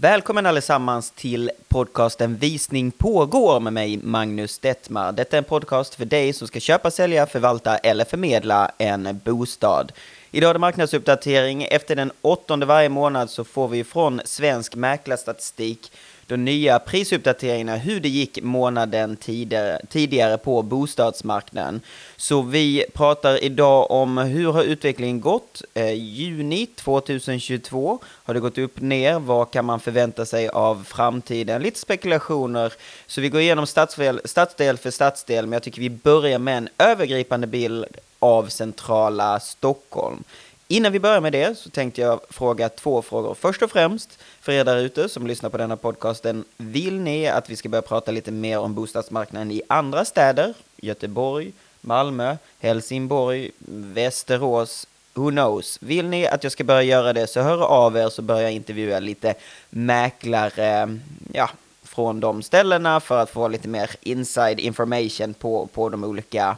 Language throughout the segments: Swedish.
Välkommen allesammans till podcasten Visning pågår med mig Magnus Detmar. Detta är en podcast för dig som ska köpa, sälja, förvalta eller förmedla en bostad. Idag är det marknadsuppdatering. Efter den åttonde varje månad så får vi från Svensk Mäklarstatistik de nya prisuppdateringarna, hur det gick månaden tidigare, tidigare på bostadsmarknaden. Så vi pratar idag om hur har utvecklingen gått? Eh, juni 2022, har det gått upp ner? Vad kan man förvänta sig av framtiden? Lite spekulationer. Så vi går igenom stadsdel, stadsdel för stadsdel, men jag tycker vi börjar med en övergripande bild av centrala Stockholm. Innan vi börjar med det så tänkte jag fråga två frågor. Först och främst, för er där ute som lyssnar på denna podcasten, vill ni att vi ska börja prata lite mer om bostadsmarknaden i andra städer? Göteborg, Malmö, Helsingborg, Västerås, who knows? Vill ni att jag ska börja göra det så hör av er så börjar jag intervjua lite mäklare, ja, från de ställena för att få lite mer inside information på, på de olika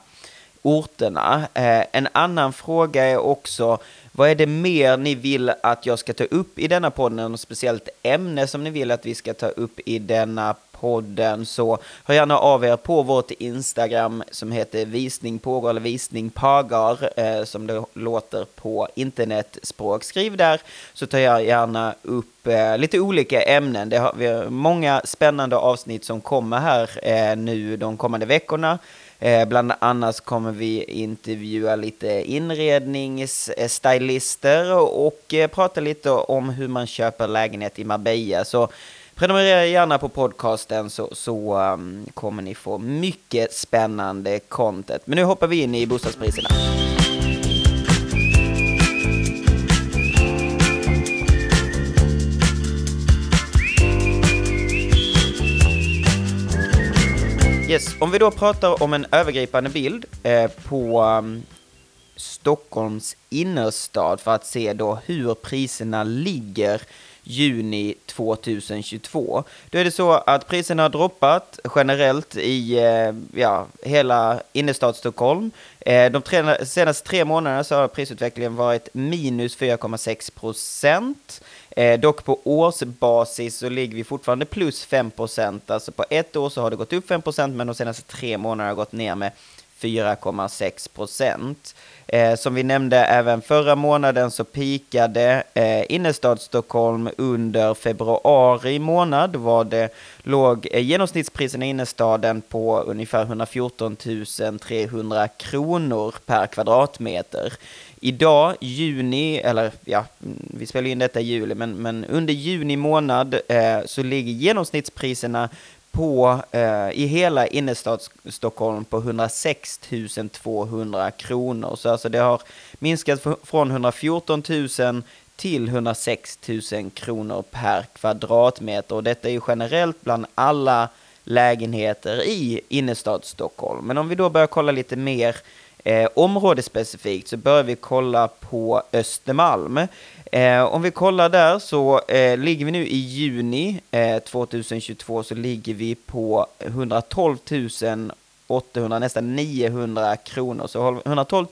orterna. Eh, en annan fråga är också, vad är det mer ni vill att jag ska ta upp i denna podden? Något speciellt ämne som ni vill att vi ska ta upp i denna podden så hör gärna av er på vårt Instagram som heter visning pågår eller visning pagar eh, som det låter på internetspråk. Skriv där så tar jag gärna upp eh, lite olika ämnen. Det har, vi har många spännande avsnitt som kommer här nu de kommande veckorna. Eh, bland annat kommer vi intervjua lite inredningsstylister och eh, prata lite om hur man köper lägenhet i Marbella. Så prenumerera gärna på podcasten så, så um, kommer ni få mycket spännande content. Men nu hoppar vi in i bostadspriserna. Yes, om vi då pratar om en övergripande bild eh, på um, Stockholms innerstad för att se då hur priserna ligger juni 2022. Då är det så att priserna har droppat generellt i eh, ja, hela innerstad Stockholm. Eh, de tre, senaste tre månaderna så har prisutvecklingen varit minus 4,6 procent. Eh, dock på årsbasis så ligger vi fortfarande plus 5 procent. Alltså på ett år så har det gått upp 5 procent men de senaste tre månaderna har gått ner med 4,6 procent. Eh, som vi nämnde även förra månaden så pikade eh, innerstad Stockholm under februari månad. Var det låg eh, genomsnittspriserna i innerstaden på ungefär 114 300 kronor per kvadratmeter. Idag, juni, eller ja, vi spelar in detta i juli, men, men under juni månad eh, så ligger genomsnittspriserna på, eh, i hela innerstadsstockholm på 106 200 kronor. Så alltså det har minskat från 114 000 till 106 000 kronor per kvadratmeter. Och detta är ju generellt bland alla lägenheter i innerstad Stockholm. Men om vi då börjar kolla lite mer eh, områdesspecifikt så börjar vi kolla på Östermalm. Eh, om vi kollar där så eh, ligger vi nu i juni eh, 2022 så ligger vi på 112 800, nästan 900 kronor. Så 112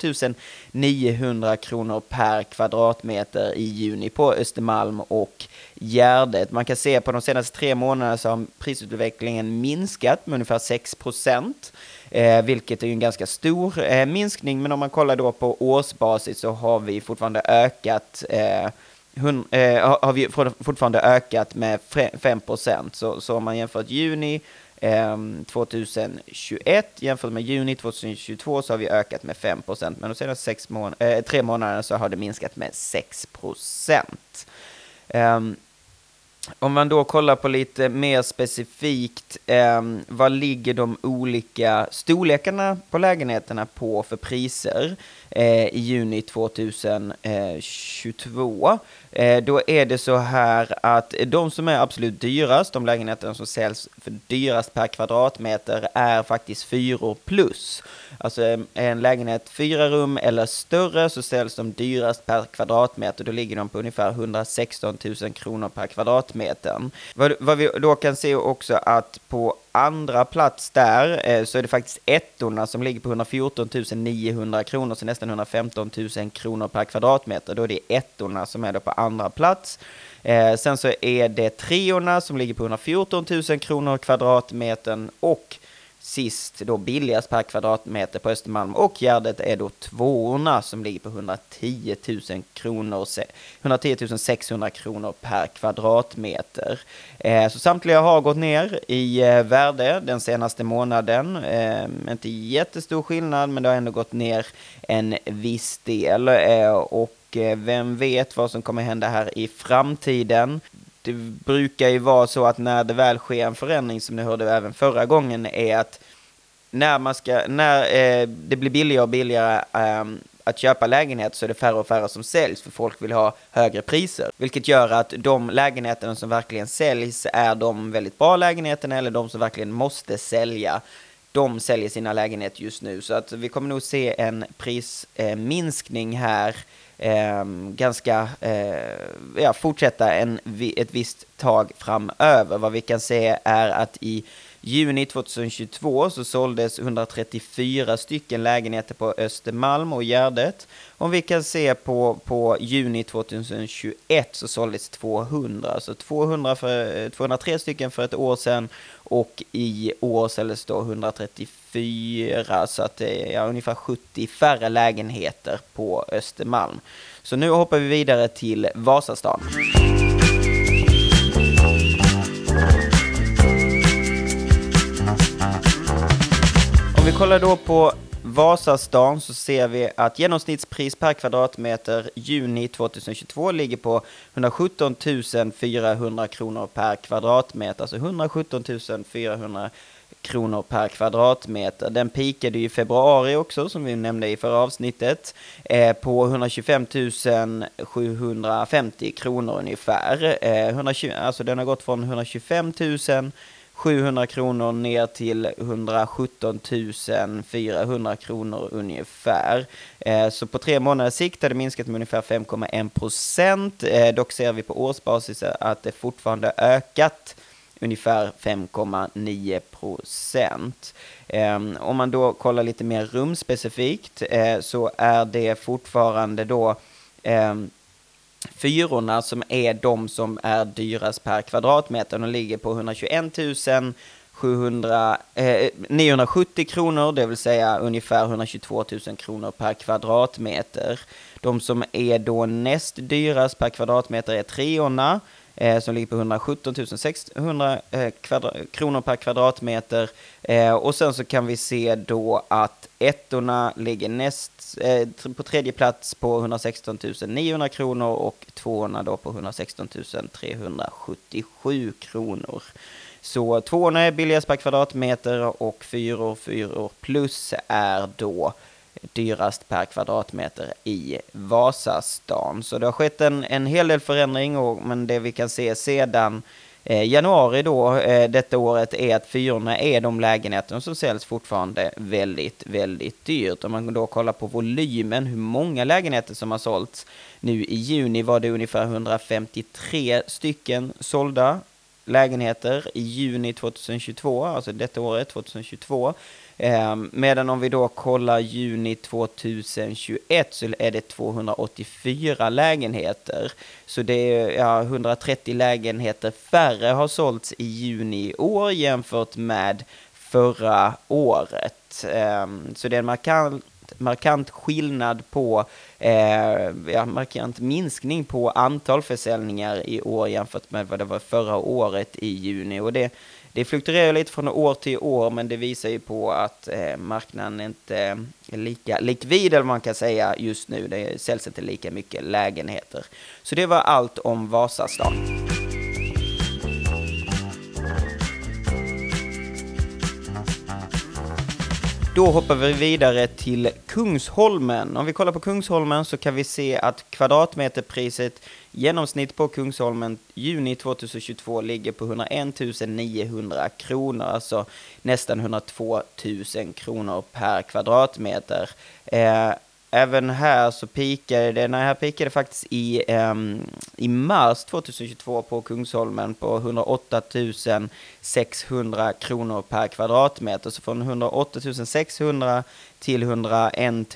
900 kronor per kvadratmeter i juni på Östermalm och Gärdet. Man kan se på de senaste tre månaderna så har prisutvecklingen minskat med ungefär 6 procent. Eh, vilket är ju en ganska stor eh, minskning, men om man kollar då på årsbasis så har vi fortfarande ökat eh, hun, eh, har vi fortfarande ökat med 5 procent. Så, så om man jämför juni ehm, 2021 jämfört med juni 2022 så har vi ökat med 5 procent, men de senaste sex mån äh, tre månaderna så har det minskat med 6 procent. Um, om man då kollar på lite mer specifikt, eh, vad ligger de olika storlekarna på lägenheterna på för priser? eh, Eh, i juni 2022? Eh, eh, då är det så här att de som är absolut dyrast, de lägenheterna som säljs för dyrast per kvadratmeter, är faktiskt fyror plus. Alltså eh, en lägenhet fyra rum eller större så säljs de dyrast per kvadratmeter. Då ligger de på ungefär 116 000 kronor per kvadratmeter. Vad, vad vi då kan se också att på andra plats där eh, så är det faktiskt ettorna som ligger på 114 900 kronor, så nästan 115 000 kronor per kvadratmeter. Då är det ettorna som är då på andra plats. Eh, sen så är det treorna som ligger på 114 000 kronor kvadratmetern och sist då billigast per kvadratmeter på Östermalm och Gärdet är då tvåorna som ligger på 110 000 kronor, 110 600 kronor per kvadratmeter. Eh, så samtliga har gått ner i eh, värde den senaste månaden. Eh, inte jättestor skillnad, men det har ändå gått ner en viss del. Eh, och eh, vem vet vad som kommer hända här i framtiden det brukar ju vara så att när det väl sker en förändring, som ni hörde även förra gången, är att när, man ska, när eh, det blir billigare och billigare eh, att köpa lägenhet så är det färre och färre som säljs för folk vill ha högre priser. Vilket gör att de lägenheterna som verkligen säljs är de väldigt bra lägenheterna eller de som verkligen måste sälja. De säljer sina lägenheter just nu så att vi kommer nog se en prisminskning eh, här eh, ganska, eh, ja, fortsätta en, ett visst tag framöver. Vad vi kan se är att i juni 2022 så såldes 134 stycken lägenheter på Östermalm och Gärdet. Om vi kan se på, på juni 2021 så såldes 200, så 200 för, eh, 203 stycken för ett år sedan och i år såldes då 134, så att eh, det är ungefär 70 färre lägenheter på Östermalm. Så nu hoppar vi vidare till Vasastan. Kollar då på Vasastan så ser vi att genomsnittspris per kvadratmeter juni 2022 ligger på 117 400 kronor per kvadratmeter, alltså 117 400 kronor per kvadratmeter. Den pikade i februari också, som vi nämnde i förra avsnittet, eh, på 125 750 kronor ungefär. Eh, 120, alltså den har gått från 125 000 700 kronor ner till 117 400 kronor ungefär. Eh, så på tre månaders sikt har det minskat med ungefär 5,1 procent. Eh, dock ser vi på årsbasis att det fortfarande ökat ungefär 5,9 procent. Eh, om man då kollar lite mer rumspecifikt så är det fortfarande då Fyrorna som är de som är dyrast per kvadratmeter, de ligger på 121 700, eh, 970 kronor, det vill säga ungefär 122 000 kronor per kvadratmeter. De som är då näst dyrast per kvadratmeter är treorna, eh, som ligger på 117 600 eh, kronor per kvadratmeter. Eh, och sen så kan vi se då att ettorna ligger näst, eh, på tredje plats på 116 900 kronor och tvåorna då på 116 377 kronor. Så tvåorna är billigast per kvadratmeter och fyror, fyror plus är då dyrast per kvadratmeter i Vasastan. Så det har skett en, en hel del förändring, och, men det vi kan se sedan eh, januari då, eh, detta året, är att fyrorna är de lägenheter som säljs fortfarande väldigt, väldigt dyrt. Om man då kollar på volymen, hur många lägenheter som har sålts. Nu i juni var det ungefär 153 stycken sålda lägenheter i juni 2022, alltså detta året, 2022. Eh, medan om vi då kollar juni 2021 så är det 284 lägenheter. Så det är ja, 130 lägenheter färre har sålts i juni i år jämfört med förra året. Eh, så det är en markant markant skillnad på, eh, ja, markant minskning på antal försäljningar i år jämfört med vad det var förra året i juni. Och det, det fluktuerar lite från år till år, men det visar ju på att eh, marknaden inte är lika likvid, eller man kan säga just nu. Det säljs inte lika mycket lägenheter. Så det var allt om Vasastan. Då hoppar vi vidare till Kungsholmen. Om vi kollar på Kungsholmen så kan vi se att kvadratmeterpriset genomsnitt på Kungsholmen juni 2022 ligger på 101 900 kronor, alltså nästan 102 000 kronor per kvadratmeter. Eh, även här så pikade det, nej här pikade det faktiskt i, um, i mars 2022 på Kungsholmen på 108 600 kronor per kvadratmeter. Så från 108 600 till 101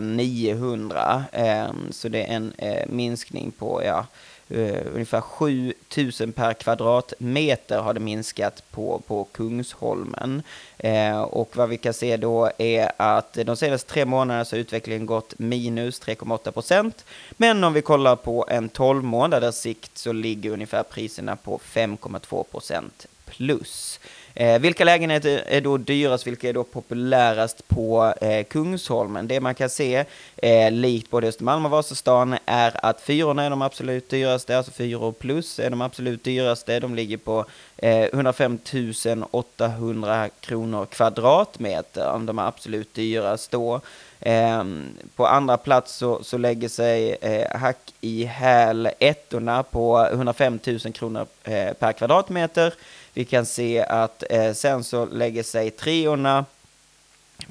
900. Um, så det är en uh, minskning på ja, Uh, ungefär 7000 per kvadratmeter har det minskat på, på Kungsholmen. Uh, och vad vi kan se då är att de senaste tre månaderna så har utvecklingen gått minus 3,8 procent. Men om vi kollar på en 12 månaders sikt så ligger ungefär priserna på 5,2 procent plus. Eh, vilka lägenheter är då dyrast, vilka är då populärast på eh, Kungsholmen? Det man kan se, eh, likt både Östermalm och Vasastan, är att fyrorna är de absolut dyraste, alltså fyror plus är de absolut dyraste. De ligger på eh, 105 800 kronor kvadratmetern. de är absolut dyrast då. Eh, på andra plats så, så lägger sig eh, hack i häl ettorna på 105 000 kronor eh, per kvadratmeter. Vi kan se att eh, sen så lägger sig treorna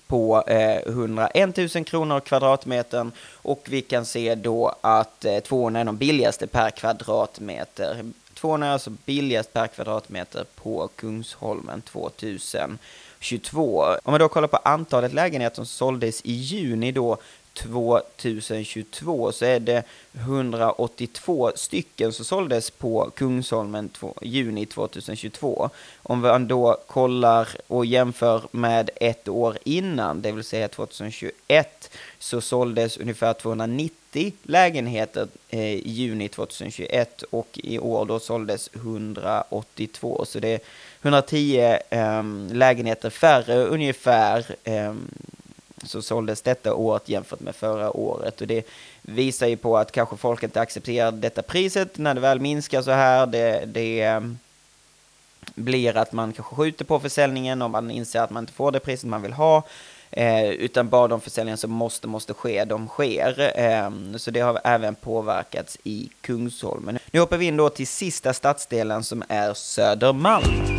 på eh, 101 000 kronor kvadratmetern och vi kan se då att eh, tvåorna är de billigaste per kvadratmeter. Tvåorna är alltså billigast per kvadratmeter på Kungsholmen 2022. Om man då kollar på antalet lägenheter som såldes i juni då 2022 så är det 182 stycken som såldes på Kungsholmen juni 2022. Om man då kollar och jämför med ett år innan, det vill säga 2021, så såldes ungefär 290 lägenheter eh, i juni 2021 och i år då såldes 182. Så det är 110 eh, lägenheter färre ungefär eh, så såldes detta året jämfört med förra året. Och det visar ju på att kanske folk inte accepterar detta priset när det väl minskar så här. Det, det eh, blir att man kanske skjuter på försäljningen om man inser att man inte får det priset man vill ha. Eh, utan bara de försäljningar som måste, måste ske, de sker. Eh, så det har även påverkats i Kungsholmen. Nu hoppar vi in då till sista stadsdelen som är Södermalm.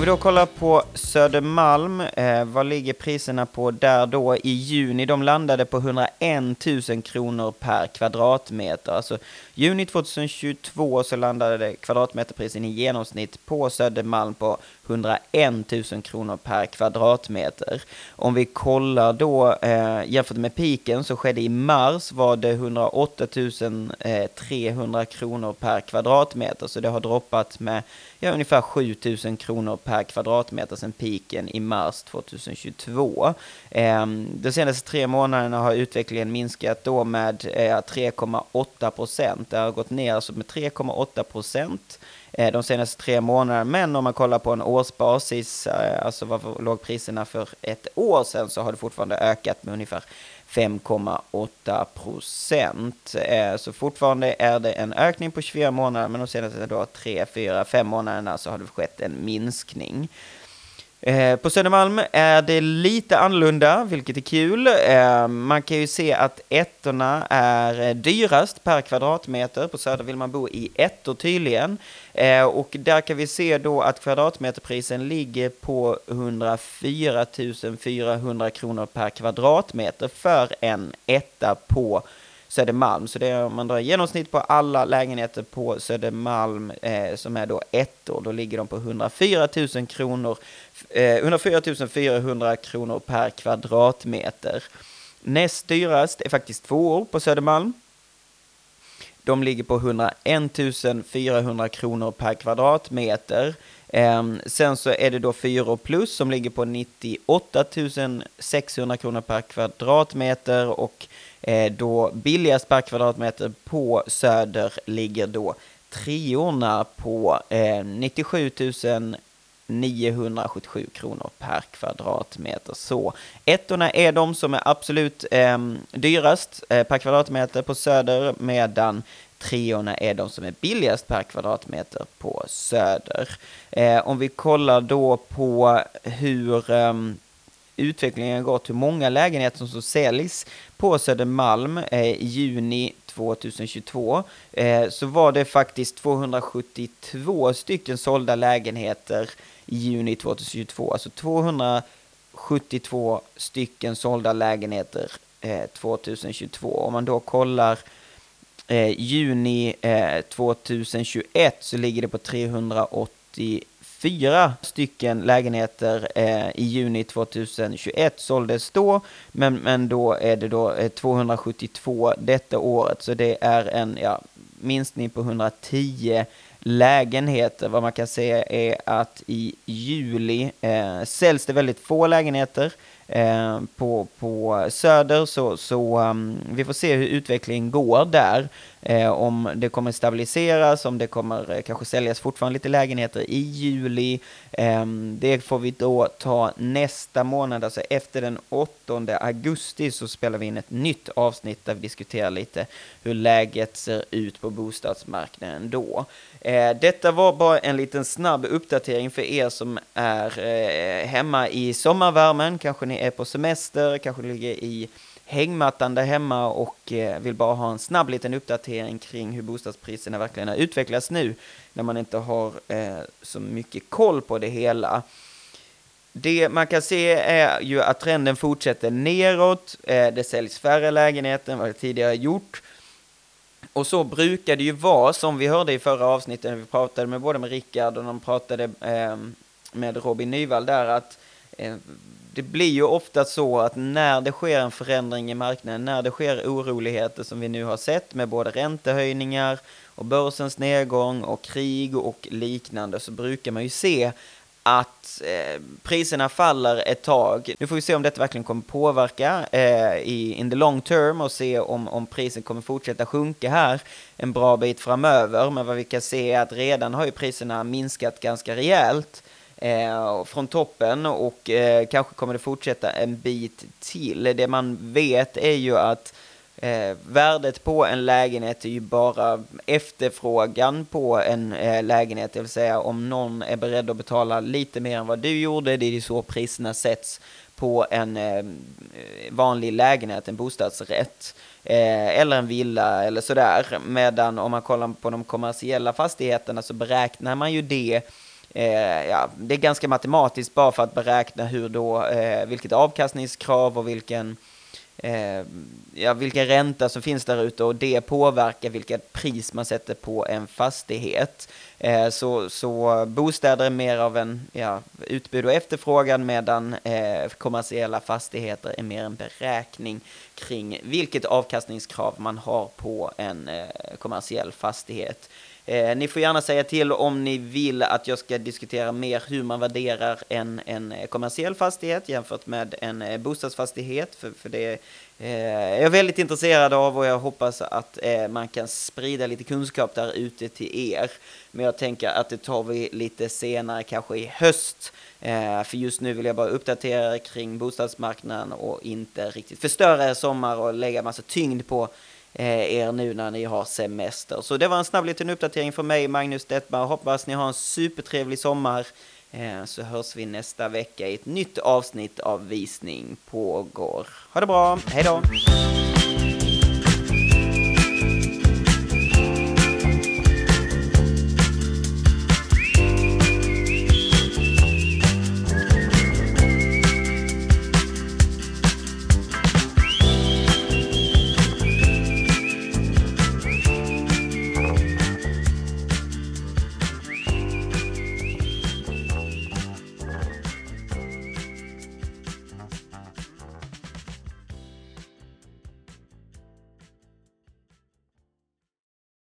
Om vi då kollar på Södermalm, eh, vad ligger priserna på där då i juni? De landade på 101 000 kronor per kvadratmeter. Alltså juni 2022 så landade kvadratmeterprisen i genomsnitt på Södermalm på 101 000 kronor per kvadratmeter. Om vi kollar då eh, jämfört med piken så skedde i mars var det 108 300 eh, kronor per kvadratmeter. Så det har droppat med ja, ungefär 7 000 kronor per kvadratmeter sedan piken i mars 2022. Eh, de senaste tre månaderna har utvecklingen minskat då med eh, 3,8 procent. Det har gått ner alltså med 3,8 procent Eh, de senaste tre månaderna. Men om man kollar på en årsbasis, eh, alltså vad låg priserna för ett år sedan, så har det fortfarande ökat med ungefär 5,8 procent. Eh, så fortfarande är det en ökning på 24 månader, men de senaste då 3, 4, 5 månaderna så har det skett en minskning. Eh, på Södermalm är det lite annorlunda, vilket är kul. Eh, man kan ju se att ettorna är eh, dyrast per kvadratmeter. På Söder vill man bo i ettor tydligen. Eh, och där kan vi se då att kvadratmeterprisen ligger på 104 400 kronor per kvadratmeter för en etta på Södermalm. Så det är om man drar genomsnitt på alla lägenheter på Södermalm eh, som är då ettor, då ligger de på 104 000 kronor, eh, 104 400 kronor per kvadratmeter. Näst dyrast är faktiskt tvåor på Södermalm. De ligger på 101 400 kronor per kvadratmeter. Ehm, sen så är det då fyror plus som ligger på 98 600 kronor per kvadratmeter och Eh, då billigast per kvadratmeter på Söder ligger då treorna på eh, 97 977 kronor per kvadratmeter. Så ettorna är de som är absolut eh, dyrast eh, per kvadratmeter på Söder, medan treorna är de som är billigast per kvadratmeter på Söder. Eh, om vi kollar då på hur ehm, utvecklingen gått, hur många lägenheter som säljs på Södermalm eh, i juni 2022 eh, så var det faktiskt 272 stycken sålda lägenheter i juni 2022. Alltså 272 stycken sålda lägenheter eh, 2022. Om man då kollar juni 2021 så ligger det på 380 Fyra stycken lägenheter eh, i juni 2021 såldes då, men, men då är det då eh, 272 detta året, så det är en ja, minskning på 110 lägenheter. Vad man kan säga är att i juli eh, säljs det väldigt få lägenheter. Eh, på, på Söder så, så um, vi får se hur utvecklingen går där. Eh, om det kommer stabiliseras, om det kommer eh, kanske säljas fortfarande lite lägenheter i juli. Eh, det får vi då ta nästa månad, alltså efter den 8 augusti så spelar vi in ett nytt avsnitt där vi diskuterar lite hur läget ser ut på bostadsmarknaden då. Eh, detta var bara en liten snabb uppdatering för er som är eh, hemma i sommarvärmen, kanske ni är på semester, kanske ni ligger i hängmattan där hemma och eh, vill bara ha en snabb liten uppdatering kring hur bostadspriserna verkligen har utvecklats nu när man inte har eh, så mycket koll på det hela. Det man kan se är ju att trenden fortsätter neråt. Eh, det säljs färre lägenheter än vad det tidigare gjort. Och så brukar det ju vara, som vi hörde i förra avsnittet, när vi pratade med både med Rickard och de pratade eh, med Robin Nyvall där, att eh, det blir ju ofta så att när det sker en förändring i marknaden, när det sker oroligheter som vi nu har sett med både räntehöjningar och börsens nedgång och krig och liknande, så brukar man ju se att eh, priserna faller ett tag. Nu får vi se om detta verkligen kommer påverka eh, i in the long term och se om, om prisen kommer fortsätta sjunka här en bra bit framöver. Men vad vi kan se är att redan har ju priserna minskat ganska rejält eh, från toppen och eh, kanske kommer det fortsätta en bit till. Det man vet är ju att Eh, värdet på en lägenhet är ju bara efterfrågan på en eh, lägenhet, det vill säga om någon är beredd att betala lite mer än vad du gjorde, det är ju så priserna sätts på en eh, vanlig lägenhet, en bostadsrätt, eh, eller en villa eller sådär. Medan om man kollar på de kommersiella fastigheterna så beräknar man ju det Eh, ja, det är ganska matematiskt bara för att beräkna hur då, eh, vilket avkastningskrav och vilken eh, ja, vilken ränta som finns där ute och det påverkar vilket pris man sätter på en fastighet. Eh, så, så bostäder är mer av en ja, utbud och efterfrågan medan eh, kommersiella fastigheter är mer en beräkning kring vilket avkastningskrav man har på en eh, kommersiell fastighet. Eh, ni får gärna säga till om ni vill att jag ska diskutera mer hur man värderar en, en eh, kommersiell fastighet jämfört med en eh, bostadsfastighet. För, för det eh, är jag väldigt intresserad av och jag hoppas att eh, man kan sprida lite kunskap där ute till er. Men jag tänker att det tar vi lite senare, kanske i höst. Eh, för just nu vill jag bara uppdatera kring bostadsmarknaden och inte riktigt förstöra er sommar och lägga massa tyngd på Eh, er nu när ni har semester. Så det var en snabb liten uppdatering från mig, Magnus Detmar. Hoppas ni har en supertrevlig sommar. Eh, så hörs vi nästa vecka i ett nytt avsnitt av Visning pågår. Ha det bra, hej då!